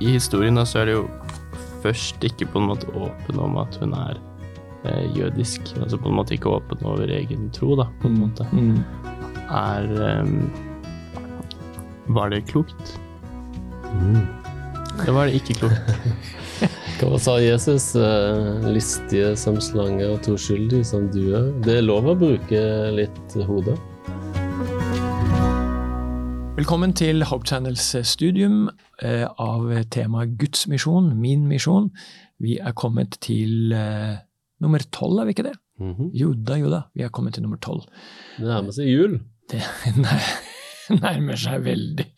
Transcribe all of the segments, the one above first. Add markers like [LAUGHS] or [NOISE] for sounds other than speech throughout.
i historien så er det jo først ikke på en måte åpen om at hun er eh, jødisk. Altså på en måte ikke åpen over egen tro, da, på en måte. Mm. Er eh, Var det klokt? Det var det ikke klokt. [LAUGHS] Hva sa Jesus? Eh, listige som slange og troskyldig som due. Det er lov å bruke litt hode. Velkommen til Hope Channels studium eh, av temaet Guds misjon, min misjon. Vi er kommet til uh, nummer tolv, er vi ikke det? Mhm. Jo da, jo da, vi er kommet til nummer tolv. Det nærmer seg jul. Det [LAUGHS] nærmer seg veldig.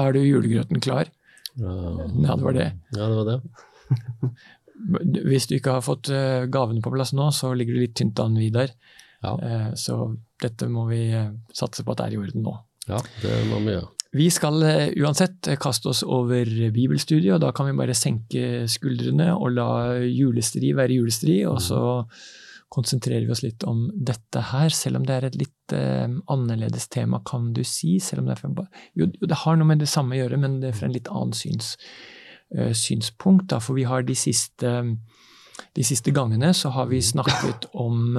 Er du julegrøten klar? Ja, Ja, det var det. ja, det var det. [LAUGHS] Hvis du ikke har fått eh, gavene på plass nå, så ligger du litt tynt an, Vidar. Ja. Så dette må vi satse på at er i orden nå. Ja, det vi gjøre. Vi skal eh, uansett eh, kaste oss over bibelstudiet, og da kan vi bare senke skuldrene og la julestri være julestri, og så konsentrerer vi oss litt om dette her, selv om det er et litt eh, annerledes tema, kan du si. Selv om det, er fra, jo, det har noe med det samme å gjøre, men det er fra en litt annen syns, uh, synspunkt. Da, for vi har de siste, de siste gangene så har vi snakket om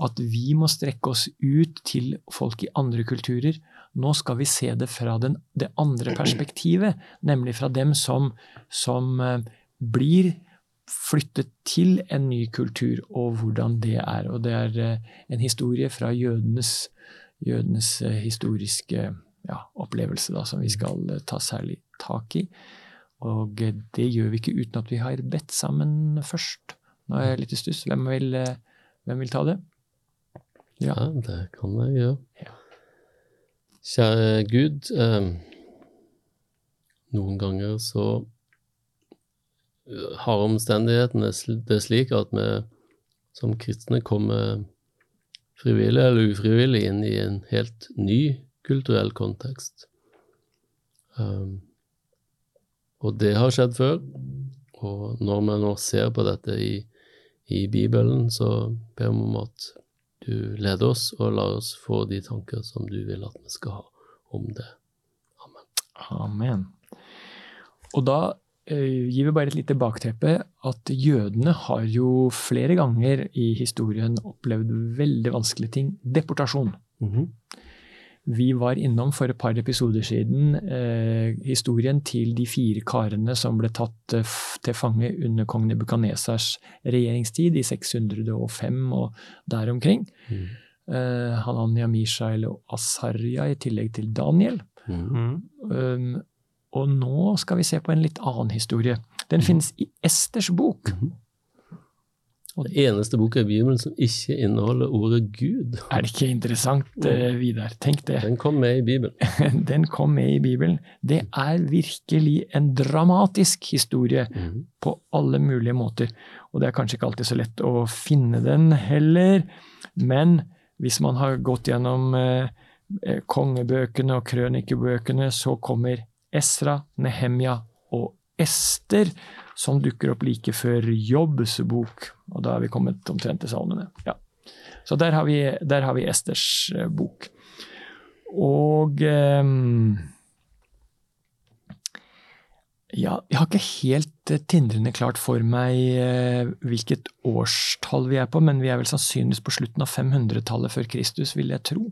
at vi må strekke oss ut til folk i andre kulturer. Nå skal vi se det fra den, det andre perspektivet, nemlig fra dem som, som eh, blir flyttet til en ny kultur, og hvordan det er. Og det er eh, en historie fra jødenes, jødenes eh, historiske ja, opplevelse da, som vi skal ta særlig tak i. Og det gjør vi ikke uten at vi har bedt sammen først. Nå er jeg litt i stuss. Hvem, vil, hvem vil ta det? Ja. Ja, det kan jeg gjøre. Ja. Kjære Gud, eh, noen ganger så eh, har omstendighetene det slik at vi som kristne kommer frivillig eller ufrivillig inn i en helt ny kulturell kontekst. Um, og det har skjedd før, og når vi nå ser på dette i, i Bibelen, så ber vi om at du leder oss og la oss få de tanker som du vil at vi skal ha om det. Amen. Amen. Og da eh, gir vi bare et lite bakteppe at jødene har jo flere ganger i historien opplevd veldig vanskelige ting. Deportasjon. Vi var innom for et par episoder siden eh, historien til de fire karene som ble tatt eh, til fange under kong Nebukadnesars regjeringstid i 605 og der omkring. Mm. Eh, Hananya, Mishael og Asarja i tillegg til Daniel. Mm. Um, og nå skal vi se på en litt annen historie. Den finnes i Esters bok. Det eneste boka i Bibelen som ikke inneholder ordet Gud. Er det ikke interessant, [LAUGHS] eh, Vidar? Tenk det. Den kom med i Bibelen. [LAUGHS] Den kom med i Bibelen. Det er virkelig en dramatisk historie mm. på alle mulige måter. Og det er kanskje ikke alltid så lett å finne den heller, men hvis man har gått gjennom eh, eh, kongebøkene og krønikebøkene, så kommer Esra, Nehemja og Ester, som dukker opp like før Jobbs bok. Og da er vi kommet omtrent til salmene. Ja. Så der har vi, der har vi Esters eh, bok. Og um, ja, jeg har ikke helt eh, tindrende klart for meg eh, hvilket årstall vi er på, men vi er vel sannsynligvis på slutten av 500-tallet før Kristus, vil jeg tro.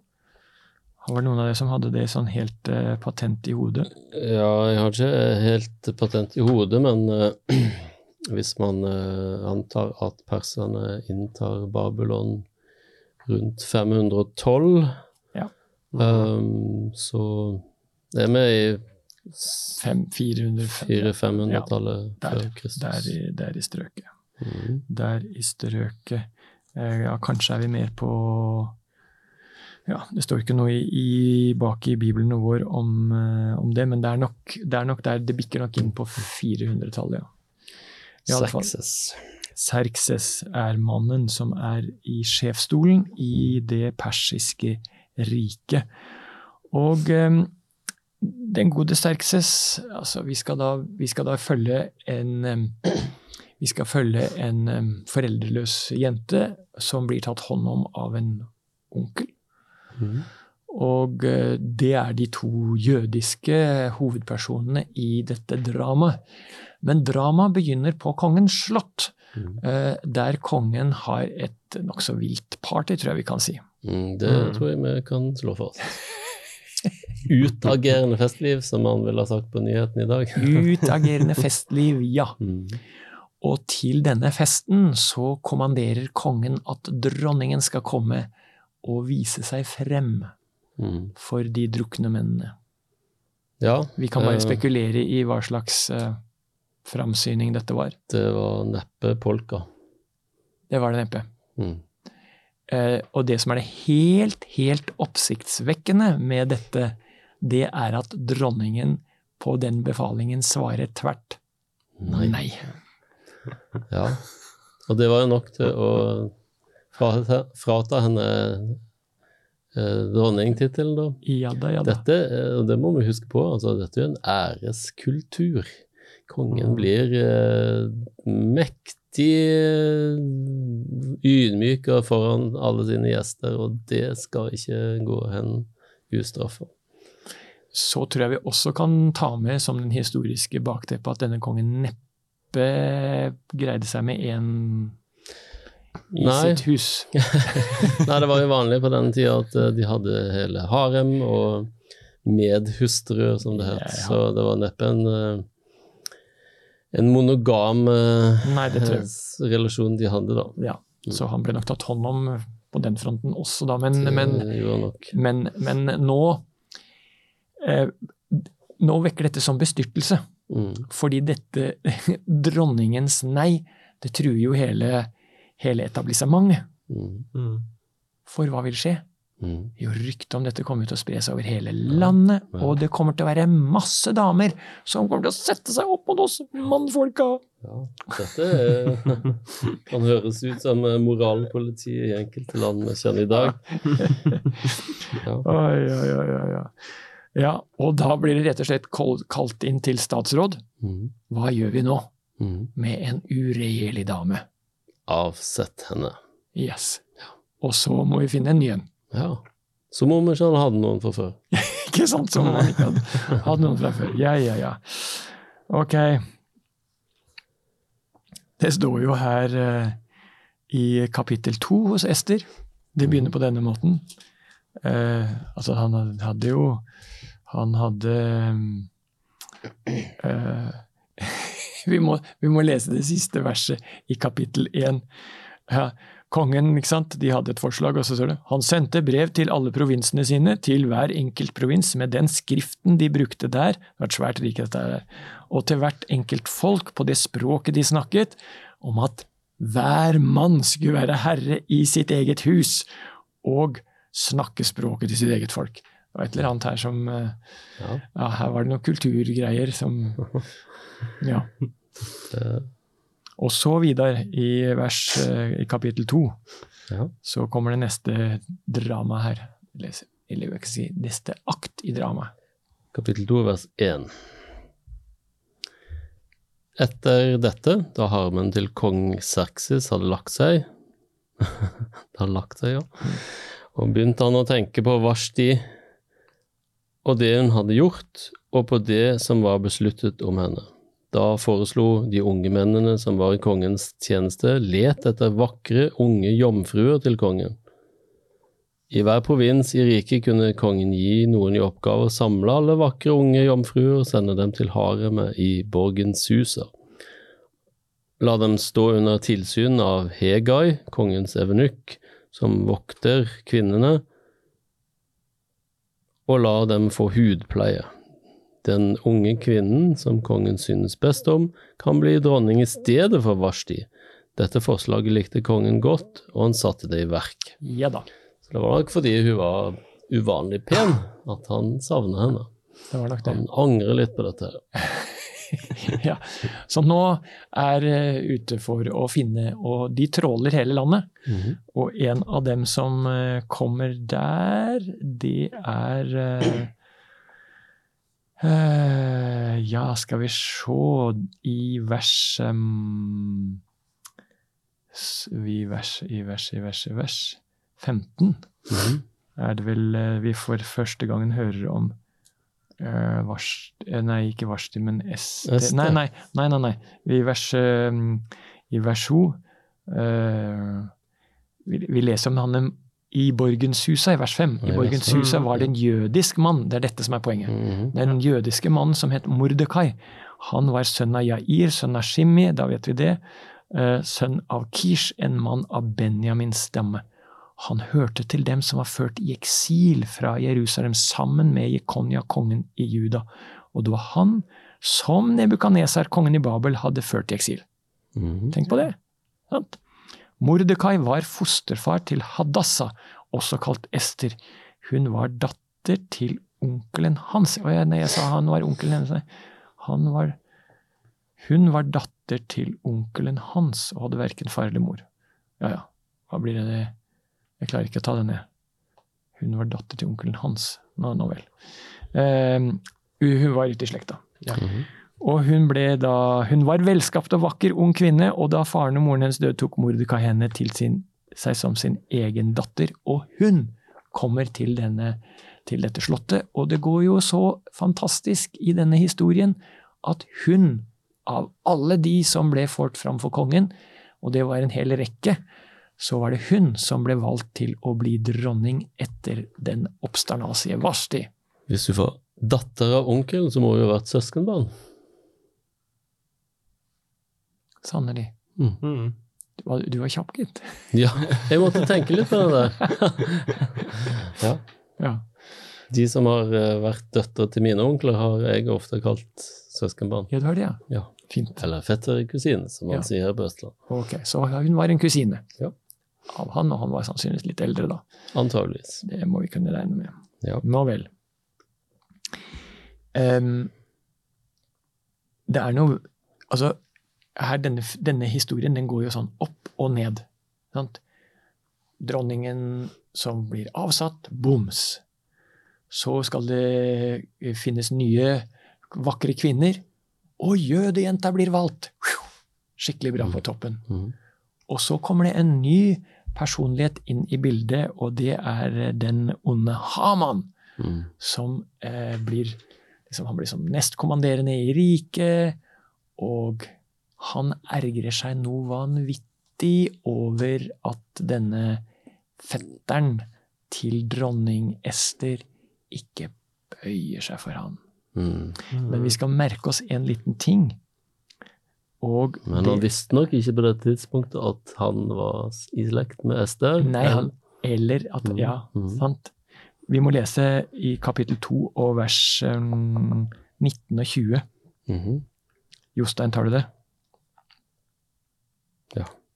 Var det noen av dere som hadde det sånn helt eh, patent i hodet? Ja, jeg har ikke helt patent i hodet, men eh, [CLEARS THROAT] hvis man eh, antar at perserne inntar Babylon rundt 512, Ja. um, så er vi i 400 fem- 400-500-tallet ja, før Kristus. der, i, der i strøket. Mhm. Der i strøket. Eh, Ja, kanskje er vi mer på Ja, det står ikke noe i, i, bak i Bibelen vår om, eh, om det, men det er, nok, det er nok der det bikker nok inn på 400-tallet, ja. I alle fall. Serkses er mannen som er i sjefsstolen i det persiske riket. Og eh, den gode Serkses altså vi skal, da, vi skal da følge en eh, Vi skal følge en eh, foreldreløs jente som blir tatt hånd om av en onkel. Og eh, det er de to jødiske hovedpersonene i dette dramaet. Men dramaet begynner på kongens slott, Mm. eh, der kongen har et nokså vilt party, tror jeg vi kan si. Mm, det Mm. tror jeg vi kan slå fast. Utagerende festliv, som han ville ha sagt på nyheten i dag. [LAUGHS] Utagerende festliv, ja. [LAUGHS] Mm. Og til denne festen så kommanderer kongen at dronningen skal komme og vise seg frem Mm. for de drukne mennene. Ja, Vi kan bare eh, spekulere i hva slags uh, framsyning dette var. det var neppe polka. Det var det neppe. Mm. Eh, og det som er det helt, helt oppsiktsvekkende med dette, det er at dronningen på den befalingen svarer tvert Nei. nei. Ja. Og det var jo nok til å frata, frata henne eh, dronningtittelen, da. Ja da, ja da. Dette, eh, og det må vi huske på, altså dette er en æreskultur. Kongen Mm. blir eh, mektig eh, ydmyka foran alle sine gjester, og det skal ikke gå hen ustraffa. Så tror jeg vi også kan ta med som den historiske bakteppet at denne kongen neppe greide seg med én i Nei. sitt hus. [LAUGHS] Nei, det var jo vanlig på den tida at eh, de hadde hele harem og medhustruer, som det het. Ja, ja. Så det var neppe en, eh, en monogam eh, Nei, relasjon de hadde, da. Ja, så han ble nok tatt hånd om på den fronten også, da. Men, men, men, men nå eh, Nå vekker dette som bestyrtelse. Mm. Fordi dette [LAUGHS] dronningens nei, det truer jo hele, hele etablissementet. Mm. Mm. For hva vil skje? Mm. Jo, ryktet om dette kommer til å spre seg over hele landet, Ja. og det kommer til å være masse damer som kommer til å sette seg opp mot oss mannfolka. Ja, dette er, kan høres ut som eh, moralpolitiet i enkelte land vi kjenner i dag. [LAUGHS] Ja. Oi, oi, oi, oi. Ja, og da blir det rett og slett kalt inn til statsråd. Hva gjør vi nå med en uregjerlig dame? Avsett henne. Yes. Og så må vi finne en ny en. Ja. Som om ikke han hadde noen fra før. [LAUGHS] Ikke sant, som om vi ikke hadde, hadde noen fra før. Ja, ja, ja. Ok. Det står jo her uh, i kapittel to hos Ester. Det begynner på denne måten. Uh, altså, han hadde jo Han hadde eh, [LAUGHS] vi, må, vi må lese det siste verset i kapittel én. Ja, kongen, ikke sant, de hadde et forslag, og så står det Han sendte brev til alle provinsene sine, til hver enkelt provins, med den skriften de brukte der, det var et svært rike dette her, og til hvert enkelt folk på det språket de snakket, om at hver mann skulle være herre i sitt eget hus, og snakke språket til sitt eget folk. Det var et eller annet her som eh, Ja. Ja, her var det noen kulturgreier som [LAUGHS] Ja. Og så videre, i vers eh, i kapittel to, ja. så kommer det neste drama her. Eller, eller jeg kan si neste akt i dramaet. Kapittel 2, vers 1. Etter dette, da harmen til kong Serksis hadde lagt seg [LAUGHS] Det hadde lagt seg, ja. Og begynte han å tenke på Vashti og det hun hadde gjort, og på det som var besluttet om henne. Da foreslo de unge mennene som var i kongens tjeneste, let etter vakre, unge jomfruer til kongen. I hver provins i riket kunne kongen gi noen i oppgave å samle alle vakre unge jomfruer og sende dem til haremet i borgens huser. La dem stå under tilsyn av Hegai, kongens evenukk, som vokter kvinnene, og la dem få hudpleie. Den unge kvinnen som kongen synes best om, kan bli dronning i stedet for Vashti. Dette forslaget likte kongen godt, og han satte det i verk. Ja da, Så det var nok fordi hun var uvanlig pen at han savna henne. det var nok det. Han angrer litt på dette. [LAUGHS] ja. Så nå er eh, ute for å finne Og de tråler hele landet. Og en av dem som eh, kommer der, det er eh, Ja, skal vi se I vers um, i vers, i vers, i vers, i vers 15. Mhm. er det vel uh, vi for første gangen hører om uh, vars, Nei, ikke Varsti, men. Ester. Nei, nei, nei, nei, nei. I vers, eh, i vers 2 eh, vi, vi leser om han i Borgenshusa i vers 5. I Borgenshusa var det en jødisk mann. Det er dette som er poenget. Den Det er en jødiske mannen som het Mordekai. Han var sønn av Jair, sønn av Shimi, da vet vi det. eh, Sønn av Kish, en mann av Benjamins stamme. Han hørte til dem som var ført i eksil fra Jerusalem sammen med Jekonia, kongen i Juda. Og det var han som Nebukaneser, kongen i Babel, hadde ført i eksil. Mhm. Tenk på det. Sant? Mordekai var fosterfar til Hadassah, også kalt Ester. Hun var datter til onkelen hans. Og jeg, nei, jeg sa han var onkelen hennes, han var Hun var datter til onkelen hans og hadde verken far eller mor. Ja ja, hva blir det Jeg klarer ikke å ta det ned. Hun var datter til onkelen hans. Nå, nå vel. Eh, hun var ute i slekta. Mhm. Og hun da Hun var velskapt og vakker ung kvinne, og da faren og moren hennes døde, tok Mordekai henne til sin, seg som sin egen datter, og hun kommer til, denne, til dette slottet. Og det går jo så fantastisk i denne historien at hun, av alle de som ble ført fram for kongen, og det var en hel rekke, så var det hun som ble valgt til å bli dronning etter den oppstarnasige Vashti. Hvis du får datter av onkelen, så må hun jo ha vært søskenbarn. Sannelig. Mm. Du var, du var kjapp, gitt. [LAUGHS] Ja, jeg måtte tenke litt på det der. [LAUGHS] ja. Ja. De som har eh, vært døtre til mine onkler, har jeg ofte kalt søskenbarn. Ja, du har det, ja. Ja. Fint. Eller fetterkusine, som man Ja. sier her på Østland. Ok, Så hun var en kusine Ja. av han, og han var sannsynligvis litt eldre da. Antageligvis. Det må vi kunne regne med. Ja. Nå vel. Um, det er noe Altså, her, denne, denne historien den går jo sånn opp og ned. Sant? Dronningen som blir avsatt, boms. Så skal det finnes nye vakre kvinner. Og jødejenta blir valgt! Skikkelig bra på toppen. Mhm. Og så kommer det en ny personlighet inn i bildet, og det er den onde Haman, Mhm. som eh, blir liksom, Han blir som nestkommanderende i riket, og han ergrer seg noe vanvittig over at denne fetteren til dronning Ester ikke bøyer seg for han. Mm. Men vi skal merke oss en liten ting. Og Men han det- visste nok ikke på det tidspunktet at han var i slekt med Ester. Nei, han, eller at mm. Ja, mm. sant. Vi må lese i kapittel 2 og vers um, 19 og 20. -hmm. Jostein, tar du det?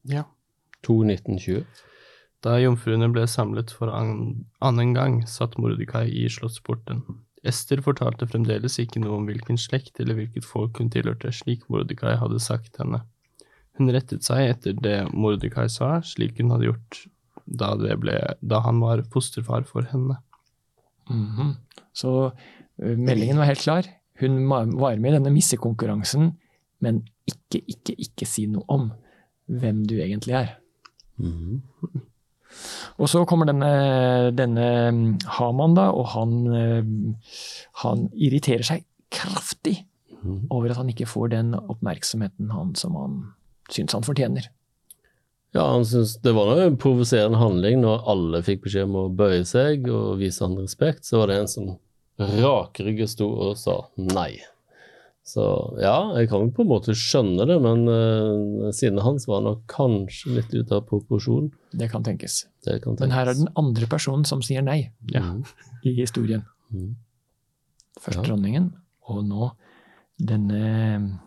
Ja. 2.1920. Da jomfruene ble samlet for an annen gang, satt Mordekai i slottsporten. Ester fortalte fremdeles ikke noe om hvilken slekt eller hvilket folk hun tilhørte, slik Mordekai hadde sagt henne. Hun rettet seg etter det Mordekai sa, slik hun hadde gjort da, det ble, da han var fosterfar for henne. Mhm. Så uh, meldingen var helt klar. Hun var med i denne missekonkurransen, men ikke, ikke, ikke si noe om hvem du egentlig er. Mm. Og så kommer denne, denne mm, Haman, da, og han, eh, han irriterer seg kraftig mm. over at han ikke får den oppmerksomheten han som han syns han fortjener. Ja, han syns det var en provoserende handling når alle fikk beskjed om å bøye seg og vise han respekt. Så var det en som rakrygget sto og sa nei. Så ja, jeg kan på en måte skjønne det, men uh, sinnet hans var nok kanskje litt ute av proporsjon. Det kan tenkes. Det kan Men her er den andre personen som sier nei Ja. mm. i historien. Mm. Først Ja. dronningen, og nå denne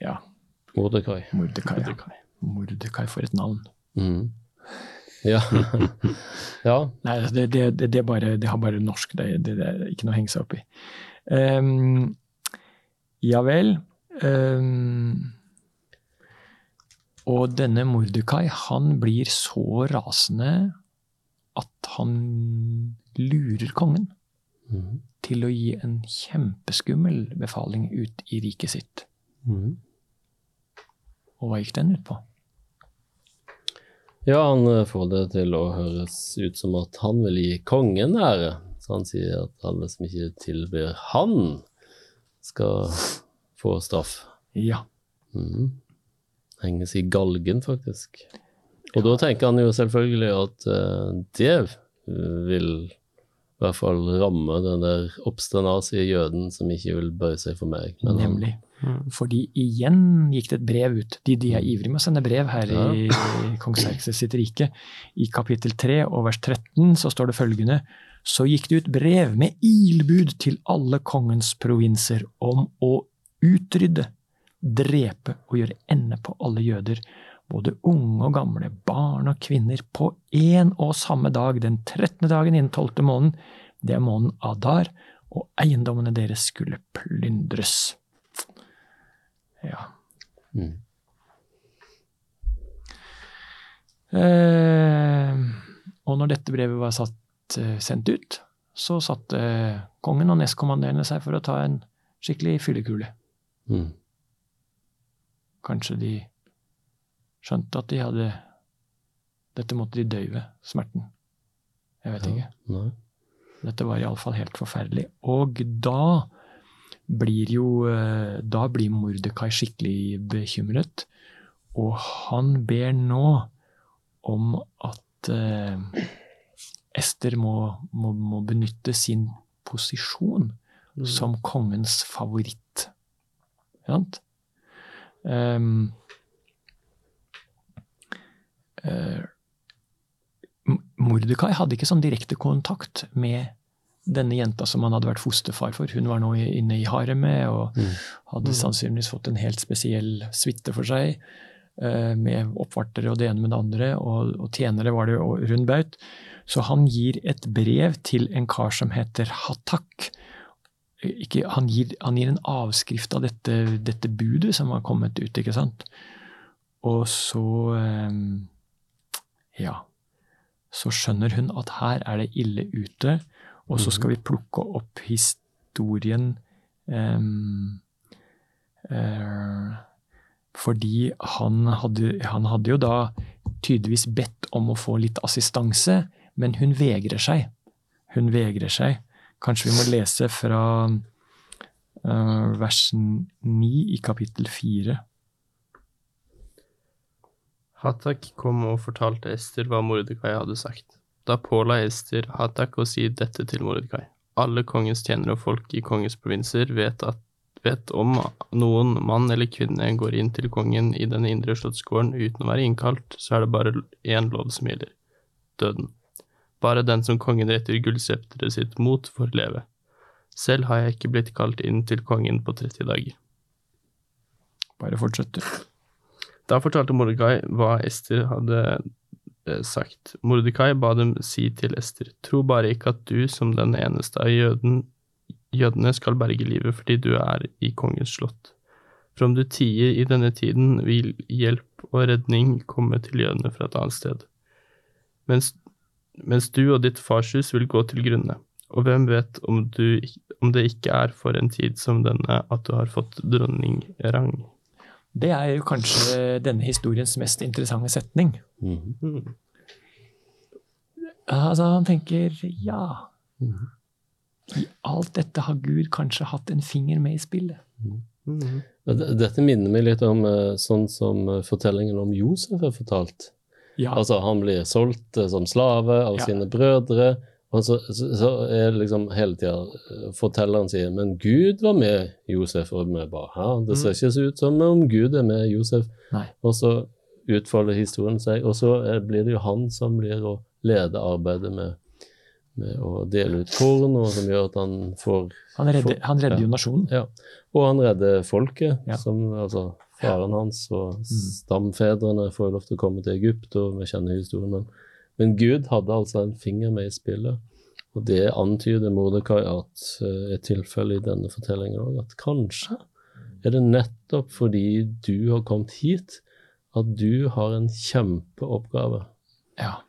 Ja, Mordekai. Mordekai. Ja. Mordekai, for et navn. Mm. Ja. [LAUGHS] ja. Nei, det, det, det, bare, det har bare norsk, det, det, det er ikke noe å henge seg opp i. Ehm, ja vel. Um, og denne Mordekai, han blir så rasende at han lurer kongen mm. til å gi en kjempeskummel befaling ut i riket sitt. Mm. Og hva gikk den ut på? Ja, han får det til å høres ut som at han vil gi kongen ære. Så han sier at alle som ikke tilber han, skal få straff. Ja. Mm. Henges i galgen, faktisk. Og da tenker han jo selvfølgelig at uh, det vil i hvert fall ramme den der obsternasige jøden som ikke vil bøye seg for meg. Men Nemlig. Mm. Fordi igjen gikk det et brev ut. De, de er ivrige med å sende brev her i, i kong Serkses sitt rike. I kapittel 3 og vers 13 så står det følgende Så gikk det ut brev med ilbud til alle kongens provinser om å utrydde, drepe og gjøre ende på alle jøder, både unge og gamle, barn og kvinner, på én og samme dag, den 13. dagen innen 12. måneden, det er måneden Adar, og eiendommene deres skulle plyndres. Ja. Mm. Eh, og når dette brevet var satt, eh, sendt ut, så satte kongen og nestkommanderende seg for å ta en skikkelig fyllekule. Mm. Kanskje de skjønte at de hadde Dette måtte de døyve smerten. Jeg vet Ja. ikke. Nei. Dette var iallfall helt forferdelig. Og da blir jo eh, Da blir Mordekai skikkelig bekymret. Og han ber nå om at eh, Ester må, må, må benytte sin posisjon som kongens favoritt. Sant? Um, uh, Mordekai hadde ikke sånn direkte kontakt med denne jenta som han hadde vært fosterfar for. Hun var nå inne i haremet og Mm. hadde sannsynligvis fått en helt spesiell suite for seg. eh, Med oppvartere og det ene med det andre, og, og tjenere var det rundt rund baut. Så han gir et brev til en kar som heter Hatak. Ikke, han, gir, han gir en avskrift av dette, dette budet som har kommet ut, ikke sant. Og så eh, Ja. Så skjønner hun at her er det ille ute, og så skal vi plukke opp historien um, uh, Fordi han hadde, han hadde jo da tydeligvis bedt om å få litt assistanse, men hun vegrer seg. Hun vegrer seg. Kanskje vi må lese fra uh, vers 9 i kapittel 4. Hattak kom og fortalte Ester hva Mordekai hadde sagt. Da påla Ester Hattak å si dette til Mordekai. Alle kongens tjenere og folk i kongens provinser vet, at, vet om noen mann eller kvinne går inn til kongen i den indre slottsgården uten å være innkalt, så er det bare én lov som gjelder – døden. Bare den som kongen retter gullsepteret sitt mot, får leve. Selv har jeg ikke blitt kalt inn til kongen på 30 dager. Bare fortsett. Da fortalte Mordekai hva Ester hadde eh, sagt. Mordekai ba dem si til Ester, tro bare ikke at du som den eneste av jøden, jødene skal berge livet fordi du er i kongens slott. For om du tier i denne tiden, vil hjelp og redning komme til jødene fra et annet sted. Mens, mens du og ditt farshus vil gå til grunne. Og hvem vet om, du, om det ikke er for en tid som denne at du har fått dronningrang. Det er jo kanskje denne historiens mest interessante setning. Mm -hmm. Altså, han tenker ja, Mhm. i alt dette har Gud kanskje hatt en finger med i spillet. Mm. -hmm. Dette minner meg litt om eh, sånn som eh, fortellingen om Josef er fortalt. Ja, Altså, han blir solgt eh, som slave av Ja. sine brødre, og så, så, så er liksom hele tida eh, fortelleren sier Men Gud var med Josef, og vi bare Hæ, det ser ikke så ut som om Gud er med Josef. Nei. Og så utfolder historien seg, og så er, blir det jo han som blir å lede arbeidet med, med å dele ut korn, og som gjør at han får han redder, han redder ja. jo nasjonen. Ja. Og han redder folket, Ja. som altså faren hans og stamfedrene får jo lov til å komme til Egypt, og vi kjenner historien. Men, men Gud hadde altså en finger med i spillet. Og det antyder Mordekai at uh, er tilfellet i denne fortellingen òg, at kanskje er det nettopp fordi du har kommet hit, at du har en kjempeoppgave. Ja.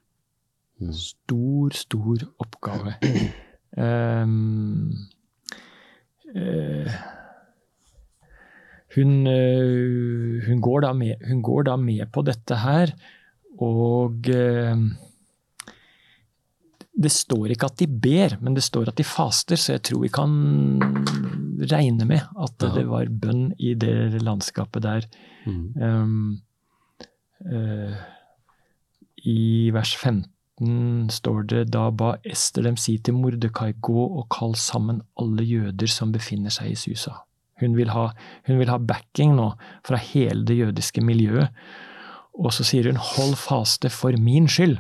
Mm. Stor, stor oppgave. Um, [CLEARS THROAT] eh, hun, eh, hun, går da med, hun går da med på dette her, og eh, det står ikke at de ber, men det står at de faster, så jeg tror vi kan regne med at Ja. det var bønn i det landskapet der. Mm. Um, uh, I vers 15 står det da ba Ester dem si til Mordekai gå og kall sammen alle jøder som befinner seg i Susa. Hun vil ha, hun vil ha backing nå fra hele det jødiske miljøet. Og så sier hun hold faste for min skyld.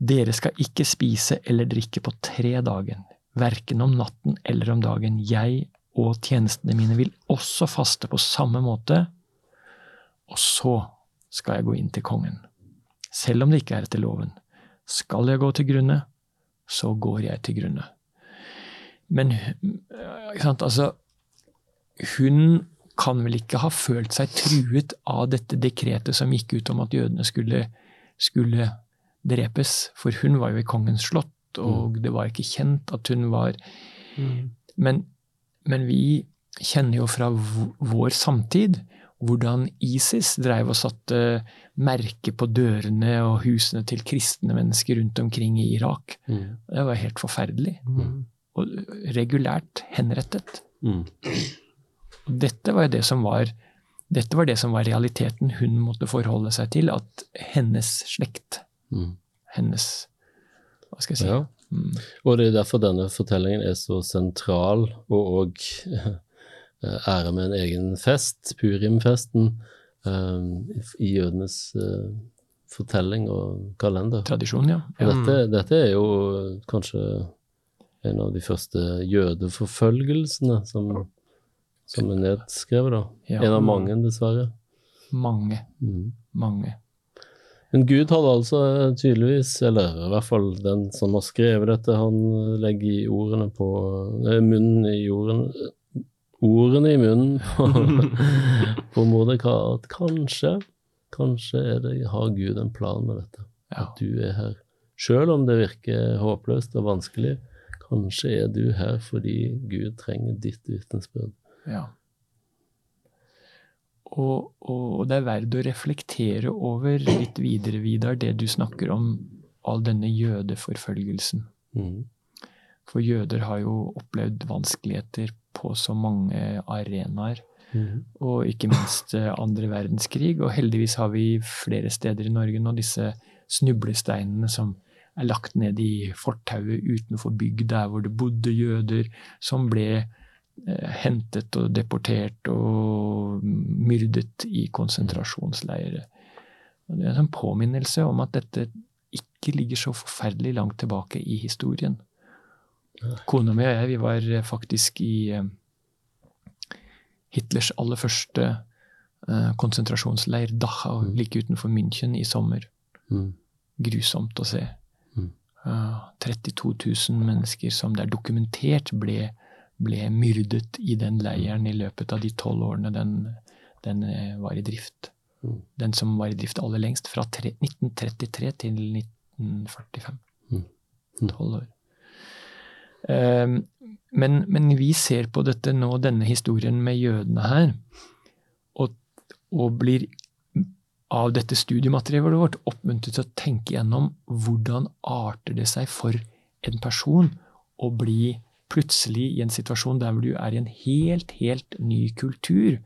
Dere skal ikke spise eller drikke på tre dager, verken om natten eller om dagen. Jeg og tjenestene mine vil også faste på samme måte, og så skal jeg gå inn til kongen. Selv om det ikke er etter loven. Skal jeg gå til grunne, så går jeg til grunne. Men ikke sant, altså Hun kan vel ikke ha følt seg truet av dette dekretet som gikk ut om at jødene skulle, skulle drepes, for hun var jo i kongens slott, og det var ikke kjent at hun var Mm. men, men vi kjenner jo fra vår samtid hvordan ISIS dreiv og satte merke på dørene og husene til kristne mennesker rundt omkring i Irak. Mm. Det var helt forferdelig. Mm. Og regulært henrettet. Mm. Dette var det som var dette var det som var realiteten hun måtte forholde seg til, at hennes slekt, Mm. hennes Hva skal jeg si? Ja. Mm, Og det er derfor denne fortellingen er så sentral, og òg [LAUGHS] ære med en egen fest, Purimfesten, eh, i jødenes eh, fortelling og kalender. tradisjon, ja. Ja. dette, dette er jo kanskje en av de første jødeforfølgelsene som, som er nedskrevet, da. Ja. En av mange, dessverre. Mange, Mm. mange. Men Gud hadde altså tydeligvis, eller i hvert fall den som har skrevet dette, han legger i ordene på eh, munnen i ordene Ordene i munnen på, [LAUGHS] på Mordecai at kanskje, kanskje er det, har Gud en plan med dette. Ja. At du er her. Selv om det virker håpløst og vanskelig, kanskje er du her fordi Gud trenger ditt vitnesbyrd. Ja. Og, og det er verdt å reflektere over litt videre, Vidar, det du snakker om, all denne jødeforfølgelsen. Mm. For jøder har jo opplevd vanskeligheter på så mange arenaer. Mm. Og ikke minst eh, andre verdenskrig. Og heldigvis har vi flere steder i Norge nå disse snublesteinene som er lagt ned i fortauet utenfor bygg der hvor det bodde jøder, som ble eh, hentet og deportert og myrdet i konsentrasjonsleirer. Det er en sånn påminnelse om at dette ikke ligger så forferdelig langt tilbake i historien. Kona mi og jeg vi var eh, faktisk i eh, Hitlers aller første konsentrasjonsleir, Dachau, Mm. like utenfor München, i sommer. Mm. Grusomt å se. Mm. Eh, 32 000 mennesker som det er dokumentert ble, ble myrdet i den leiren i løpet av de tolv årene den, den eh, var i drift. Mm. Den som var i drift aller lengst, fra tre, 1933 til 1945. Mm. Mm. Tolv år. Um, men, men vi ser på dette nå, denne historien med jødene her, og, og blir av dette studiematerialet vårt oppmuntret til å tenke gjennom hvordan arter det seg for en person å bli plutselig i en situasjon der hvor du er i en helt, helt ny kultur.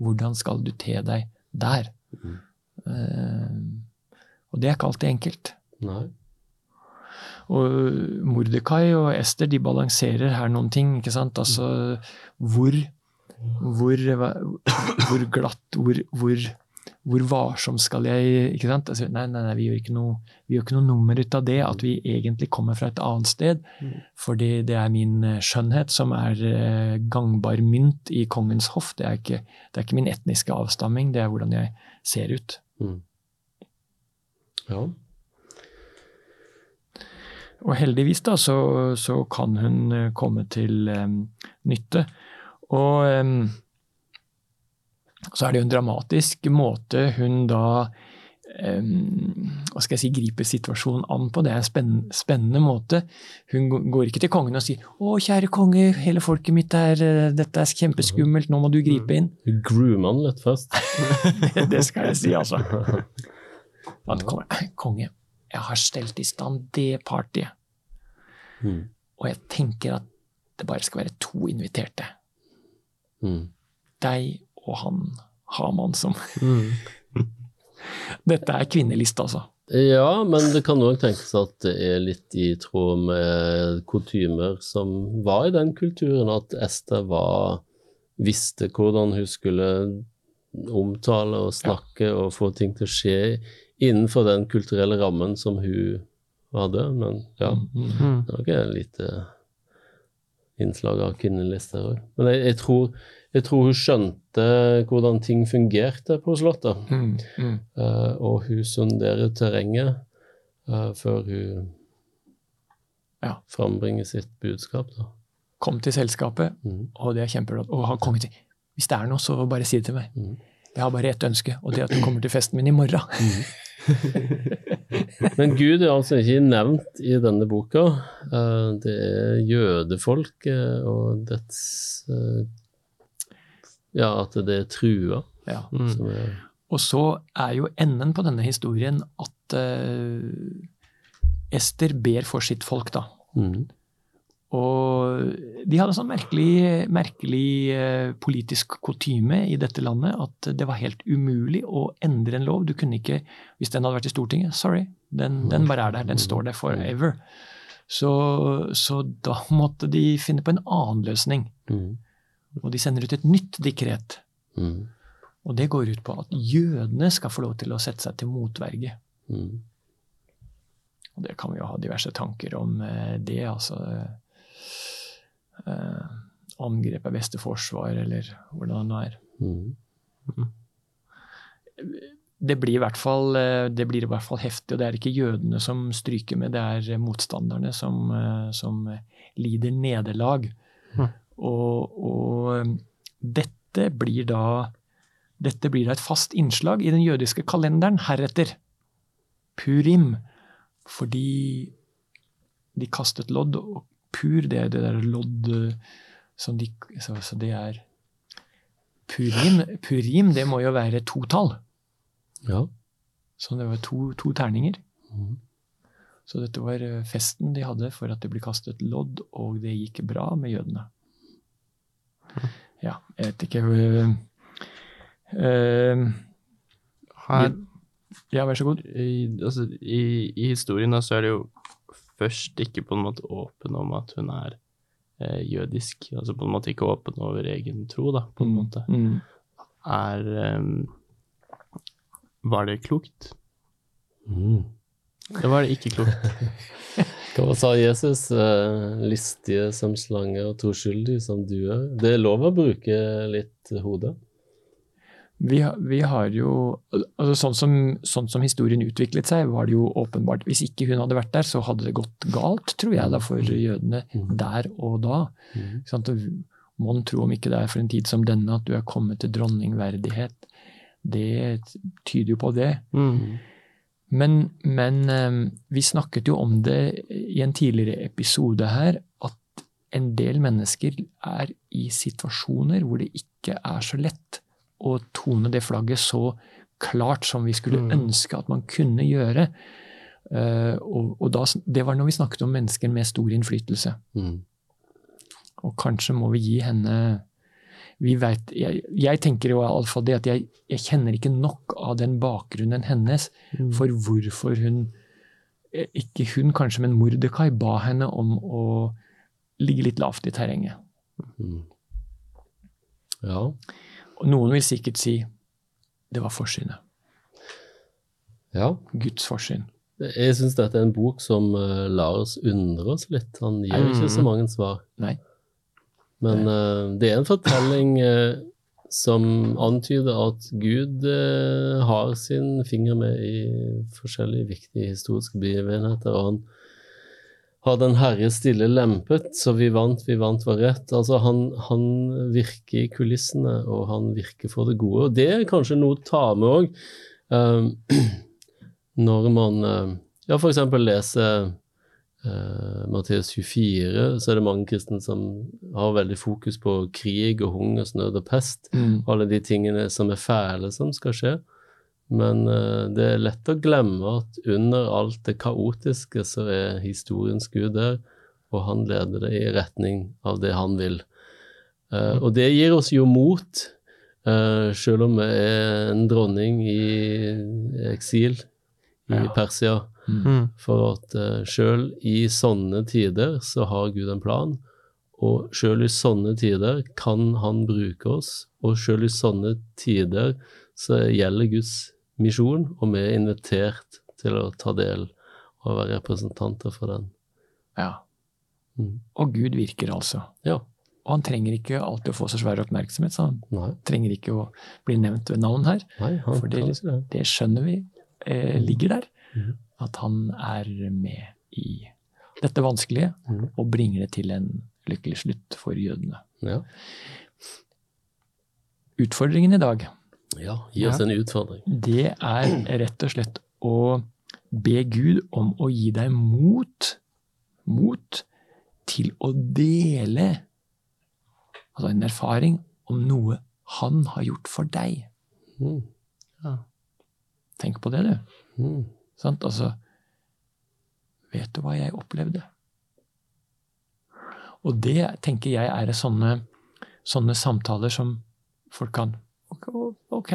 Hvordan skal du te deg der? Mm. Uh, og det er ikke alltid enkelt. Nei. Og Mordekai og Ester de balanserer her noen ting. ikke sant? Altså hvor hvor, hvor glatt, hvor, hvor, hvor varsom skal jeg ikke sant? Altså, nei, nei, nei, vi gjør, ikke noe, vi gjør ikke noe nummer ut av det, at vi egentlig kommer fra et annet sted. Fordi det er min eh, skjønnhet som er eh, gangbar mynt i kongens hoff. Det er, ikke, det er ikke min etniske avstamming, det er hvordan jeg ser ut. Mm. Ja. Og heldigvis da, så, så kan hun eh, komme til um, nytte. Og em, så er det jo en dramatisk måte hun da hva skal jeg si, griper situasjonen an på. Det er en spennende, spennende måte. Hun går ikke til kongen og sier 'Å, kjære konge, hele folket mitt er eh, Dette er kjempeskummelt, nå må du gripe inn'. Du groomer han litt først. [LAUGHS] det skal jeg si, altså. [LAUGHS] At konge, jeg har stelt i stand det partyet, Mm. og jeg tenker at det bare skal være to inviterte. Mm. Deg og han Haman som Mm. [LAUGHS] Dette er kvinneliste, altså. Ja, men det kan òg tenkes at det er litt i tråd med kutymer som var i den kulturen, at Ester var, visste hvordan hun skulle omtale og snakke og få ting til å skje innenfor den kulturelle rammen som hun hadde. Men ja, Mm. -hmm. det er nok et lite innslag av kvinnelister òg. Men jeg, jeg, tror, jeg tror hun skjønte hvordan ting fungerte på Slottet. Mm. Mm. Uh, og hun sonderer terrenget uh, før hun Ja. frambringer sitt budskap. Da. Kom til selskapet, mm. og det er kjempebra. Og har kongen sier hvis det er noe, så bare si det til meg. Mhm. Jeg har bare ett ønske, og det er at du kommer til festen min i morgen. [LAUGHS] Men Gud er altså ikke nevnt i denne boka. Eh, det er jødefolket og dets Ja, at det er trua Ja. Mm. er Og så er jo enden på denne historien at uh, Ester ber for sitt folk, da. Mm. Og de hadde sånn merkelig, merkelig uh, politisk kutyme i dette landet at det var helt umulig å endre en lov. Du kunne ikke, Hvis den hadde vært i Stortinget, sorry, den, den bare er der. Den står der forever. Så, så da måtte de finne på en annen løsning. Mhm. Og de sender ut et nytt dekret. Mm. Og det går ut på at jødene skal få lov til å sette seg til motverge. Mm. Og det kan vi jo ha diverse tanker om eh, det, altså eh, Angrep er beste forsvar, eller hvordan det nå er. Mm. Det blir, i hvert fall, eh, det blir i hvert fall heftig, og det er ikke jødene som stryker med, det er motstanderne som, eh, som lider nederlag. Mhm. Og, og eh, dette blir da dette blir da et fast innslag i den jødiske kalenderen heretter. Purim. Fordi de kastet lodd, og pur, det er det der lodd eh, som de Så, så det er Purim, purim, det må jo være totall. Ja. Så det var to, to terninger. Mm. Så dette var eh, festen de hadde for at det ble kastet lodd, og det gikk bra med jødene. Ja, jeg vet ikke uh, Her, Ja, vær så god. i, altså, i, I historien da, så er det jo først ikke på en måte åpen om at hun er eh, jødisk. Altså på en måte ikke åpen over egen tro, da, på en måte. Mm. Er um, Var det klokt? Mm. Det var det ikke klokt. [LAUGHS] Hva sa Jesus? Eh, listige som slange og troskyldige som duer. Det er lov å bruke litt hodet? Vi, har- vi har jo altså sånn, som, sånn som historien utviklet seg, var det jo åpenbart Hvis ikke hun hadde vært der, så hadde det gått galt, tror jeg, da, for jødene der og da. Mhm. Ikke Mon tro om ikke det er for en tid som denne at du er kommet til dronningverdighet. Det tyder jo på det. Mm. Men, men eh, vi snakket jo om det i en tidligere episode her, at en del mennesker er i situasjoner hvor det ikke er så lett å tone det flagget så klart som vi skulle Mm. ønske at man kunne gjøre. Eh, og, og da, det var når vi snakket om mennesker med stor innflytelse. Mm. Og kanskje må vi gi henne vi vet, jeg, jeg tenker jo iallfall det at jeg, jeg kjenner ikke nok av den bakgrunnen hennes Mm. for hvorfor hun eh, Ikke hun kanskje, men Mordekai ba henne om å ligge litt lavt i terrenget. Mm. Ja. Og noen vil sikkert si det var forsynet. ja. Guds forsyn. Jeg syns dette er en bok som eh, lar oss undre oss litt. Han gir ikke så mange svar. Nei. Men uh, det er en fortelling uh, som antyder at Gud uh, har sin finger med i forskjellige viktige historiske begivenheter. Og han har den herre stille lempet, så vi vant, vi vant var rett. Altså han, han virker i kulissene, og han virker for det gode. Og det er kanskje noe å ta med òg. [CLEARS THROAT] når man ja, f.eks. leser uh, Matteus 24, så er det mange kristne som har veldig fokus på krig og hungersnød og pest. Mm. Alle de tingene som er fæle som skal skje. Men uh, det er lett å glemme at under alt det kaotiske så er historiens Gud der, og han leder det i retning av det han vil. Eh, og det gir oss jo mot, eh, selv om vi er en dronning i eksil i Ja. Persia. Mm. For at uh, sjøl i sånne tider så har Gud en plan, og sjøl i sånne tider kan han bruke oss, og sjøl i sånne tider så gjelder Guds misjon, og vi er invitert til å ta del og være representanter for den. Ja. Mm. Og Gud virker altså. Ja. Og han trenger ikke alltid å få så svær oppmerksomhet, så han Nei, trenger ikke å bli nevnt ved navn her. nei han For det- det. Det skjønner vi eh, ligger der. Mm. At han er med i dette vanskelige, mm. og bringer det til en lykkelig slutt for jødene. Ja. Utfordringen i dag, ja, gi oss en utfordring. det er rett og slett å be Gud om å gi deg mot, mot til å dele altså en erfaring om noe han har gjort for deg. Mm. Ja. Tenk på det, du. Mm. Sant? Altså Vet du hva jeg opplevde? Og det tenker jeg er sånne, sånne samtaler som folk kan Ok.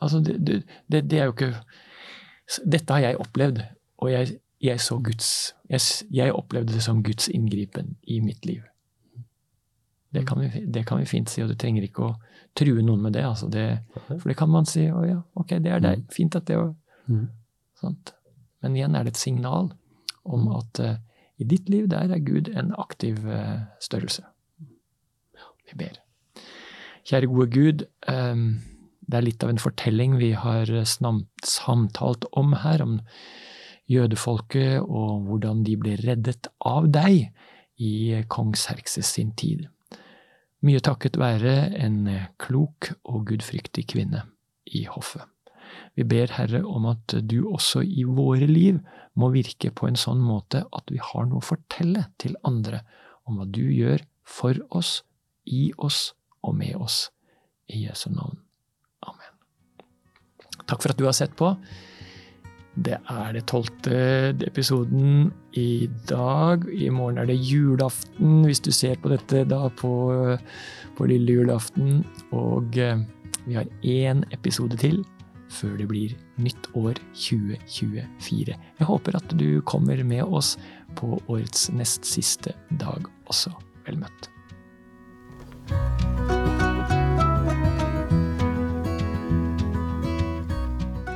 Altså, det, det, det, det er jo ikke Dette har jeg opplevd, og jeg, jeg så Guds jeg, jeg opplevde det som Guds inngripen i mitt liv. Det kan, vi, det kan vi fint si, og du trenger ikke å true noen med det. Altså det for det kan man si å ja, ok, det er deg. Fint at det var Mm. Men igjen er det et signal om at uh, i ditt liv, der er Gud en aktiv uh, størrelse. Vi ber. Kjære gode Gud, Um, det er litt av en fortelling vi har samtalt om her, om jødefolket og hvordan de ble reddet av deg i kong Serkses sin tid. Mye takket være en klok og gudfryktig kvinne i hoffet. Vi ber Herre om at du også i våre liv må virke på en sånn måte at vi har noe å fortelle til andre om hva du gjør for oss, i oss og med oss. I Jesu navn. Amen. Takk for at du har sett på. Det er det tolvte episoden i dag. I morgen er det julaften, hvis du ser på dette da på, på lille julaften. Og eh, vi har én episode til før det blir nytt år 2024. Jeg håper at du kommer med oss på årets nest siste dag også. Vel møtt.